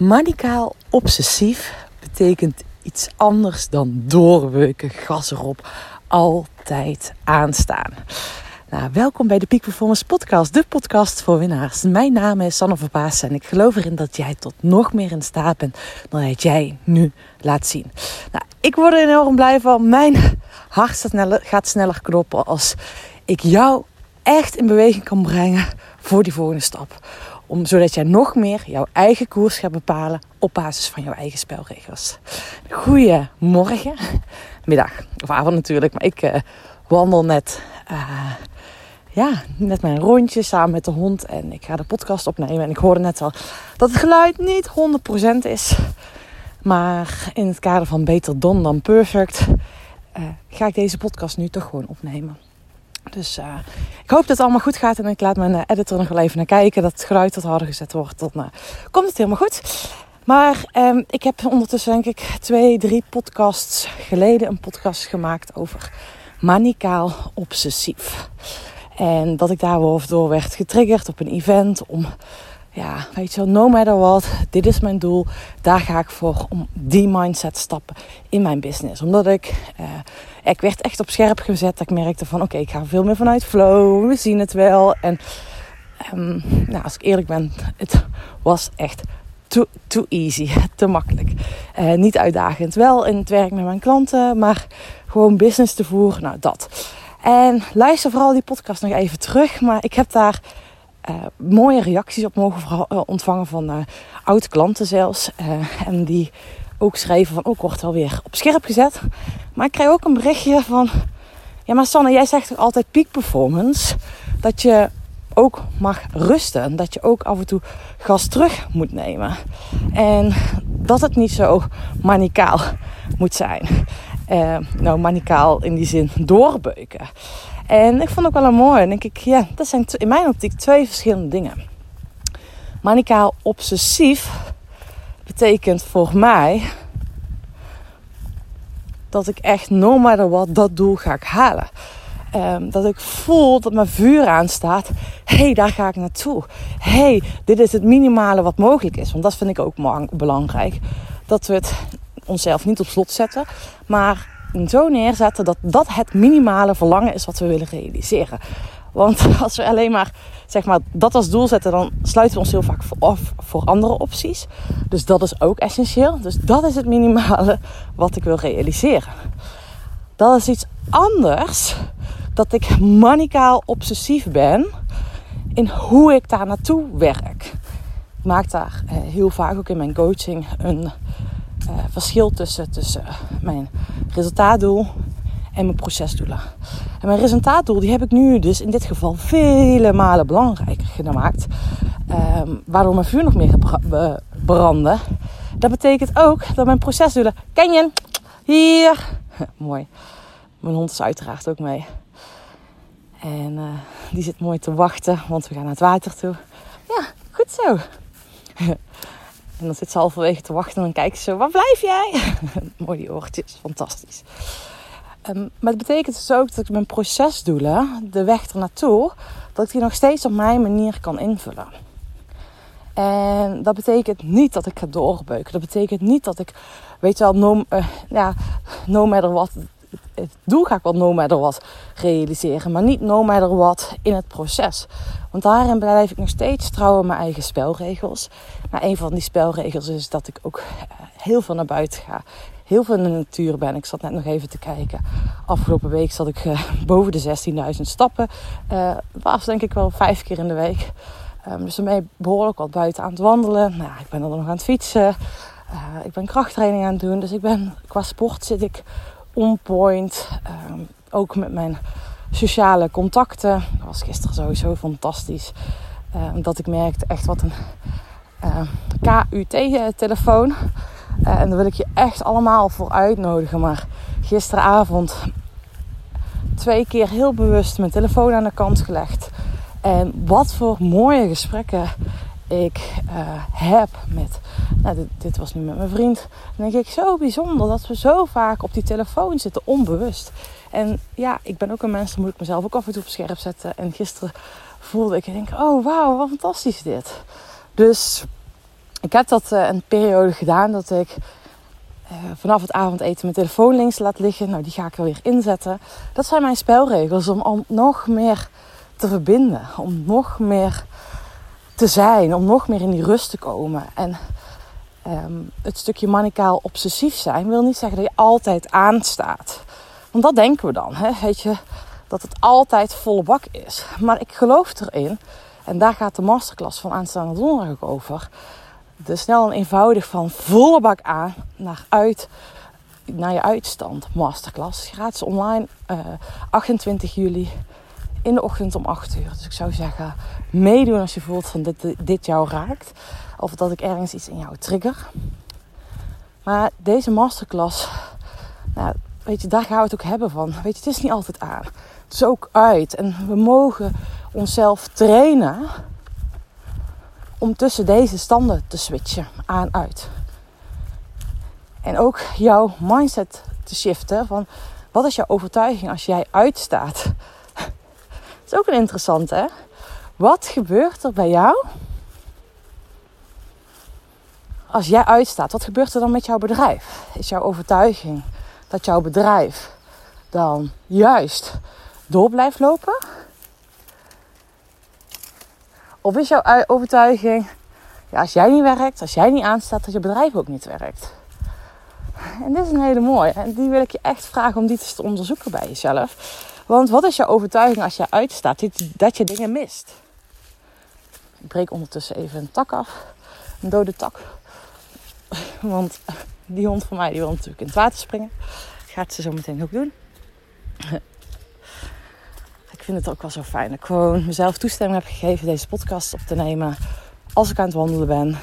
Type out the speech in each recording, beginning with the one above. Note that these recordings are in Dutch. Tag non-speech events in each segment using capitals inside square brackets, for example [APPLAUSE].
Manicaal obsessief betekent iets anders dan doorweuken, gas erop, altijd aanstaan. Nou, welkom bij de Peak Performance Podcast, de podcast voor winnaars. Mijn naam is Sanne Verbaas en ik geloof erin dat jij tot nog meer in staat bent dan dat jij nu laat zien. Nou, ik word er enorm blij van. Mijn hart gaat sneller kloppen als ik jou echt in beweging kan brengen voor die volgende stap. Om, zodat jij nog meer jouw eigen koers gaat bepalen op basis van jouw eigen spelregels. Goedemorgen, middag of avond natuurlijk. Maar ik uh, wandel net, uh, ja, net mijn rondje samen met de hond. En ik ga de podcast opnemen. En ik hoorde net al dat het geluid niet 100% is. Maar in het kader van beter don dan perfect... Uh, ga ik deze podcast nu toch gewoon opnemen. Dus uh, ik hoop dat het allemaal goed gaat. En ik laat mijn uh, editor nog wel even naar kijken. Dat het geluid wat harder gezet wordt. Dan uh, komt het helemaal goed. Maar um, ik heb ondertussen denk ik twee, drie podcasts geleden een podcast gemaakt over manicaal obsessief. En dat ik daar wel door werd getriggerd op een event om ja, weet je wel, no matter what, dit is mijn doel. Daar ga ik voor om die mindset stappen in mijn business. Omdat ik, uh, ik werd echt op scherp gezet. Dat ik merkte van, oké, ik ga veel meer vanuit flow. We zien het wel. En um, nou, als ik eerlijk ben, het was echt too, too easy. [LAUGHS] Te makkelijk. Uh, niet uitdagend. Wel in het werk met mijn klanten, maar gewoon business te voeren. Nou, dat. En luister vooral die podcast nog even terug. Maar ik heb daar uh, mooie reacties op mogen ontvangen van uh, oude klanten zelfs. En die ook schreven van, ook oh, wordt wel op scherp gezet. Maar ik kreeg ook een berichtje van, ja maar Sanne, jij zegt toch altijd peak performance? Dat je ook mag rusten. En dat je ook af en toe gas terug moet nemen. En dat het niet zo manicaal moet zijn. nou, manicaal in die zin doorbeuken. En ik vond ook wel een mooi. En denk ik, ja, dat zijn in mijn optiek twee verschillende dingen. Manicaal obsessief betekent voor mij dat ik echt no matter what dat doel ga ik halen. Um, dat ik voel dat mijn vuur aanstaat. Hé, hey, daar ga ik naartoe. Hé, hey, dit is het minimale wat mogelijk is. Want dat vind ik ook belangrijk. Dat we het onszelf niet op slot zetten. Maar zo neerzetten dat dat het minimale verlangen is wat we willen realiseren. Want [LAUGHS] als we alleen maar, zeg maar dat als doel zetten, dan sluiten we ons heel vaak af voor andere opties. Dus dat is ook essentieel. Dus dat is het minimale wat ik wil realiseren. Dat is iets anders dat ik manicaal obsessief ben in hoe ik daar naartoe werk. Ik maak daar eh, heel vaak ook in mijn coaching een uh, verschil tussen, tussen mijn resultaatdoel en mijn procesdoelen. En mijn resultaatdoel die heb ik nu dus in dit geval vele malen belangrijker gemaakt. Um, waardoor mijn vuur nog meer brandde. Dat betekent ook dat mijn procesdoelen... Ken je? Hier! [LAUGHS] mooi. Mijn hond is uiteraard ook mee. En uh, die zit mooi te wachten, want we gaan naar het water toe. Ja, goed zo. [LAUGHS] En dan zit ze halverwege te wachten en dan kijkt ze waar blijf jij? [LAUGHS] Mooi oortjes, fantastisch. Um, maar het betekent dus ook dat ik mijn procesdoelen, de weg ernaartoe, dat ik die nog steeds op mijn manier kan invullen. En dat betekent niet dat ik ga doorbeuken. Dat betekent niet dat ik, weet je wel, no, uh, ja, no matter what, het doel ga ik wel no matter realiseren. Maar niet no matter what in het proces. Want daarin blijf ik nog steeds trouw aan mijn eigen spelregels. Maar een van die spelregels is dat ik ook eh, heel veel naar buiten ga. Heel veel in de natuur ben. Ik zat net nog even te kijken. Afgelopen week zat ik uh, [LAUGHS] boven de 16.000 stappen. Uh, was denk ik wel vijf keer in de week. Um, dus daarmee behoorlijk wat buiten aan het wandelen. Nou, ik ben er nog aan het fietsen. Ik ben krachttraining aan het doen. Dus ik ben, qua sport zit ik on point. Um, ook met mijn sociale contacten. Dat was gisteren sowieso fantastisch. Uh, dat ik merkte echt wat een uh, KUT-telefoon. Uh, en daar wil ik je echt allemaal voor uitnodigen. Maar gisteravond twee keer heel bewust mijn telefoon aan de kant gelegd. En wat voor mooie gesprekken ik uh, heb met, nou, dit, was nu met mijn vriend. Dan denk ik zo bijzonder dat we zo vaak op die telefoon zitten, onbewust. En ja, ik ben ook een mens, dan moet ik mezelf ook af en toe op scherp zetten. En gisteren voelde ik, en denk, oh wauw, wat fantastisch dit. Dus ik heb dat uh, een periode gedaan dat ik uh, vanaf het avondeten mijn telefoon links laat liggen. Nou, die ga ik er weer inzetten. Dat zijn mijn spelregels om, om nog meer te verbinden. Om nog meer te zijn. Om nog meer in die rust te komen. En um, het stukje manicaal obsessief zijn wil niet zeggen dat je altijd aanstaat. Want dat denken we dan. Hè? Weet je, dat het altijd volle bak is. Maar ik geloof erin. En daar gaat de masterclass van aanstaande donderdag over de snel en eenvoudig van volle bak aan naar, uit, naar je uitstand masterclass. Gratis online, uh, eh, 28 juli in de ochtend om 8 uur. Dus ik zou zeggen, meedoen als je voelt van dit, dit jou raakt. Of dat ik ergens iets in jou trigger. Maar deze masterclass, nou, weet je, daar gaan we het ook hebben van. Weet je, het is niet altijd aan. Het is ook uit. En we mogen onszelf trainen om tussen deze standen te switchen aan-uit. En ook jouw mindset te shiften van wat is jouw overtuiging als jij uitstaat? Is ook een interessante? Wat gebeurt er bij jou als jij uitstaat? Wat gebeurt er dan met jouw bedrijf? Is jouw overtuiging dat jouw bedrijf dan juist door blijft lopen? Of is jouw overtuiging, ja, als jij niet werkt, als jij niet aanstaat, dat je bedrijf ook niet werkt? En dit is een hele mooie. En die wil ik je echt vragen om die te onderzoeken bij jezelf. Want wat is jouw overtuiging als je uitstaat dat je dingen mist? Ik breek ondertussen even een tak af. Een dode tak. [LAUGHS] Want die hond van mij die wil natuurlijk in het water springen. Gaat ze zo meteen ook doen [LAUGHS] ik vind het ook wel zo fijn dat ik gewoon mezelf toestemming heb gegeven deze podcast op te nemen. Als ik aan het wandelen ben,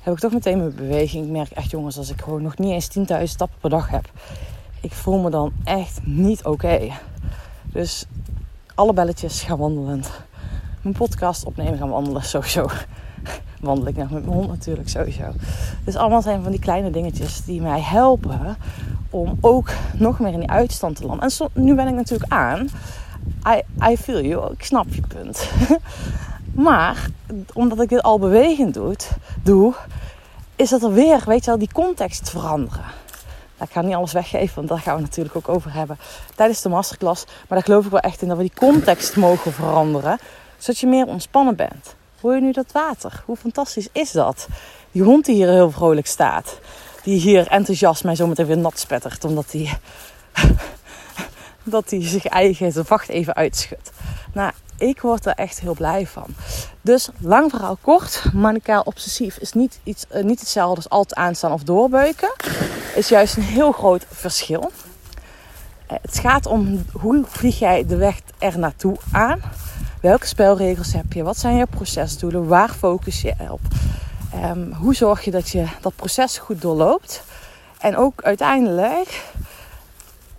heb ik toch meteen mijn beweging. Ik merk echt, jongens, als ik gewoon nog niet eens 10.000 stappen per dag heb, ik voel me dan echt niet oké. Dus alle belletjes gaan wandelend. Mijn podcast opnemen gaan wandelen, sowieso. [LAUGHS] Wandel ik nog met mijn hond natuurlijk, sowieso. Dus allemaal zijn van die kleine dingetjes die mij helpen om ook nog meer in die uitstand te landen. En nu ben ik natuurlijk aan. I, I feel you. Ik snap je punt. [LAUGHS] maar omdat ik dit al bewegend doe, doe, is dat er weer, weet je wel, die context veranderen. Ik ga niet alles weggeven, want daar gaan we natuurlijk ook over hebben tijdens de masterclass. Maar daar geloof ik wel echt in dat we die context mogen veranderen, zodat je meer ontspannen bent. Hoor je nu dat water? Hoe fantastisch is dat? Die hond die hier heel vrolijk staat, die hier enthousiast mij zometeen weer nat spettert, omdat hij [LAUGHS] dat hij zich eigen zijn vacht even uitschudt. Nou, ik word er echt heel blij van. Dus lang verhaal kort, manicaal obsessief is niet, iets, uh, niet hetzelfde als altijd aanstaan of doorbeuken. Is juist een heel groot verschil. Uh, het gaat om hoe vlieg jij de weg er naartoe aan? Welke spelregels heb je? Wat zijn je procesdoelen? Waar focus je op? Um, hoe zorg je dat je dat proces goed doorloopt? En ook uiteindelijk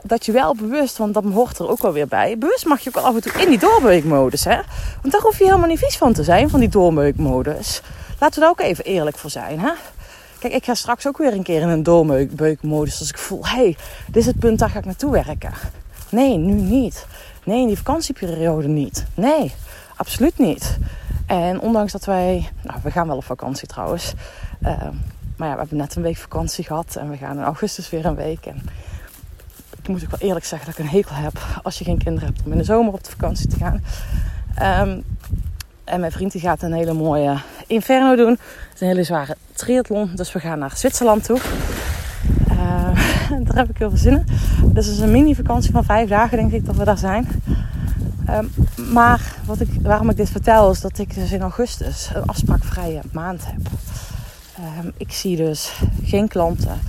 dat je wel bewust, want dat hoort er ook wel weer bij. Bewust mag je ook af en toe in die doorbeukmodus. Hè? Want daar hoef je helemaal niet vies van te zijn, van die doorbeukmodus. Laten we daar ook even eerlijk voor zijn. Hè? Kijk, ik ga straks ook weer een keer in een doorbeukmodus. Als ik voel, hé, hey, dit is het punt, daar ga ik naartoe werken. Nee, nu niet. Nee, in die vakantieperiode niet. Nee, absoluut niet. En ondanks dat wij, nou, we gaan wel op vakantie trouwens. Uh, maar ja, we hebben net een week vakantie gehad en we gaan in augustus weer een week. En ik moet ook wel eerlijk zeggen dat ik een hekel heb als je geen kinderen hebt om in de zomer op de vakantie te gaan. Um, en mijn vriend die gaat een hele mooie inferno doen. Het is een hele zware triathlon. Dus we gaan naar Zwitserland toe. Uh, [LAUGHS] daar heb ik heel veel zin in. Dus het is een mini vakantie van vijf dagen denk ik dat we daar zijn. Um, maar wat ik, waarom ik dit vertel is dat ik dus in augustus een afspraakvrije maand heb. Um, ik zie dus geen klanten.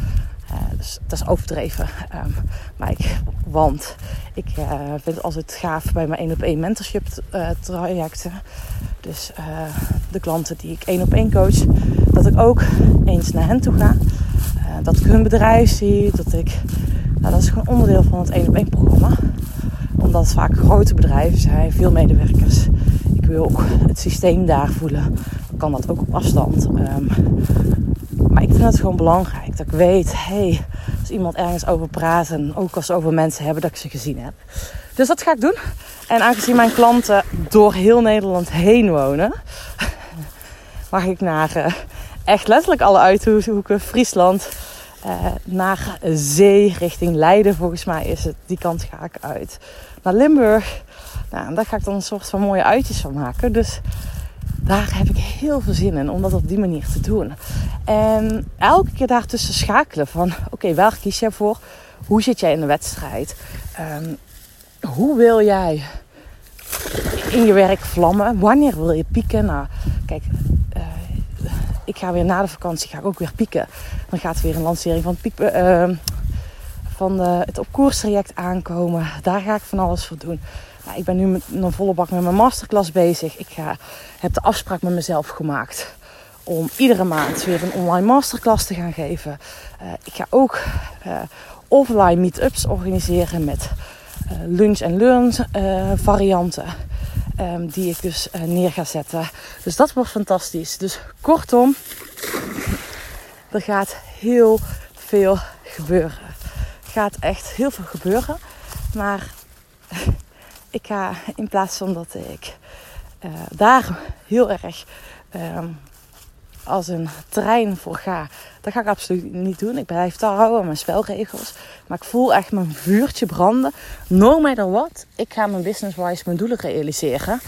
Dus dat is overdreven. Um, maar ik, want ik uh, vind het altijd gaaf bij mijn één op één mentorship uh, trajecten. Dus de klanten die ik één op één coach, dat ik ook eens naar hen toe ga. dat ik hun bedrijf zie. Dat ik, nou, dat is gewoon onderdeel van het één op één programma. Omdat het vaak grote bedrijven zijn, veel medewerkers. Ik wil ook het systeem daar voelen. Kan dat ook op afstand. Um, maar ik vind het gewoon belangrijk dat ik weet, hey, als iemand ergens over praat en ook als ze over mensen hebben, dat ik ze gezien heb. Dus dat ga ik doen. En aangezien mijn klanten door heel Nederland heen wonen, [LAUGHS] mag ik naar uh, echt letterlijk alle uithoeken. Friesland, uh, naar zee, richting Leiden volgens mij is het. Die kant ga ik uit. Naar Limburg. Nou, daar ga ik dan een soort van mooie uitjes van maken. Dus daar heb ik heel veel zin in om dat op die manier te doen. En elke keer daartussen schakelen van... Oké, waar kies jij voor? Hoe zit jij in de wedstrijd? Um, hoe wil jij in je werk vlammen? Wanneer wil je pieken? Nou, kijk, uh, ik ga weer na de vakantie ga ik ook weer pieken. Dan gaat er weer een lancering van uh, van het op koers traject aankomen. Daar ga ik van alles voor doen. Ik ben nu met een volle bak met mijn masterclass bezig. Ik ga, heb de afspraak met mezelf gemaakt om iedere maand weer een online masterclass te gaan geven. Uh, ik ga ook uh, offline meetups organiseren met lunch en learn varianten. Um, die ik dus neer ga zetten. Dus dat wordt fantastisch. Dus kortom, er gaat heel veel gebeuren. Er gaat echt heel veel gebeuren. Maar ik ga in plaats van dat ik uh, daar heel erg um, als een trein voor ga, dat ga ik absoluut niet doen. Ik blijf daar houden aan mijn spelregels. Maar ik voel echt mijn vuurtje branden. No matter what, ik ga mijn business-wise mijn doelen realiseren.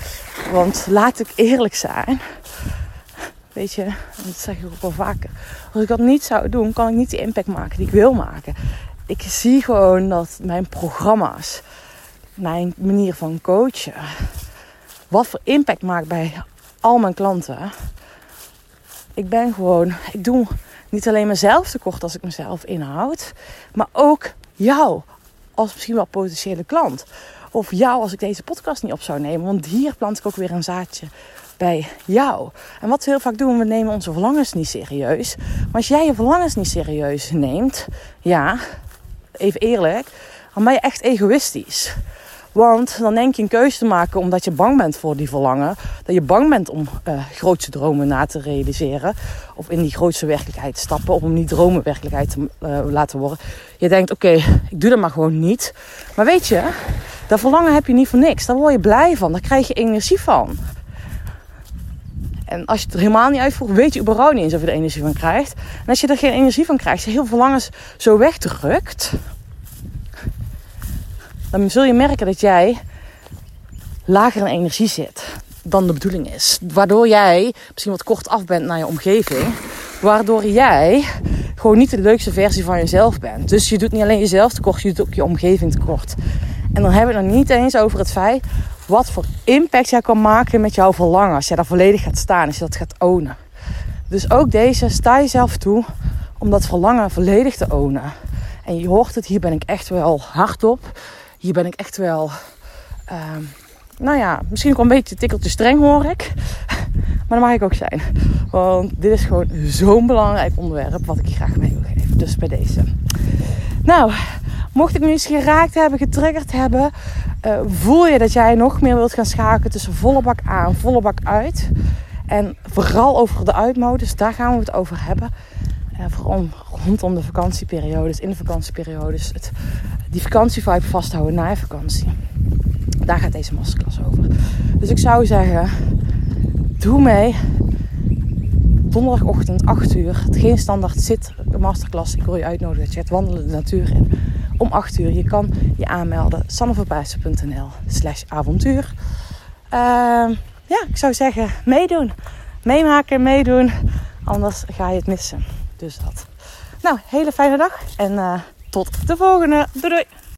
Want laat ik eerlijk zijn. Weet je, dat zeg ik ook wel vaker. Als ik dat niet zou doen, kan ik niet de impact maken die ik wil maken. Ik zie gewoon dat mijn programma's mijn manier van coachen, wat voor impact maakt bij al mijn klanten. Ik ben gewoon, ik doe niet alleen mezelf tekort als ik mezelf inhoud, maar ook jou als misschien wel potentiële klant. Of jou als ik deze podcast niet op zou nemen, want hier plant ik ook weer een zaadje bij jou. En wat we heel vaak doen, we nemen onze verlangens niet serieus. Maar als jij je verlangens niet serieus neemt, ja, even eerlijk, dan ben je echt egoïstisch. Want dan denk je een keuze te maken omdat je bang bent voor die verlangen. Dat je bang bent om uh, grootste dromen na te realiseren. Of in die grootste werkelijkheid stappen. Om die dromen werkelijkheid te uh, laten worden. Je denkt, oké, ik doe dat maar gewoon niet. Maar weet je, dat verlangen heb je niet voor niks. Daar word je blij van. Daar krijg je energie van. En als je het er helemaal niet uitvoert, weet je überhaupt niet eens of je er energie van krijgt. En als je er geen energie van krijgt, je heel verlangens zo wegdrukt dan zul je merken dat jij lager in energie zit dan de bedoeling is. Waardoor jij misschien wat kort af bent naar je omgeving. Waardoor jij gewoon niet de leukste versie van jezelf bent. Dus je doet niet alleen jezelf tekort, je doet ook je omgeving tekort. En dan hebben we het nog niet eens over het feit wat voor impact jij kan maken met jouw verlangen. Als jij daar volledig gaat staan, als je dat gaat ownen. Dus ook deze, sta jezelf toe om dat verlangen volledig te ownen. En je hoort het, hier ben ik echt wel hard op hier ben ik echt wel, uh, nou ja, misschien ook een beetje tikkeltje streng hoor ik. [LAUGHS] Maar dat mag ik ook zijn. Want dit is gewoon zo'n belangrijk onderwerp wat ik je graag mee wil geven. Dus bij deze. Nou, mocht ik nu eens geraakt hebben, getriggerd hebben, uh, voel je dat jij nog meer wilt gaan schakelen tussen volle bak aan, volle bak uit. En vooral over de uitmodus, daar gaan we het over hebben. Uh, vooral rondom de vakantieperiodes, in de vakantieperiodes. Het, die vakantievibe vasthouden na je vakantie. Daar gaat deze masterclass over. Dus ik zou zeggen, doe mee. Donderdagochtend 8 uur. Het geen standaard zit masterclass. Ik wil je uitnodigen dat je gaat wandelen de natuur in. Om 8 uur. Je kan je aanmelden. sanneverpijssen.nl slash avontuur. Uh, ja, ik zou zeggen meedoen. Meemaken, meedoen. Anders ga je het missen. Dus dat. Nou, hele fijne dag en uh, tot de volgende. Doei doei!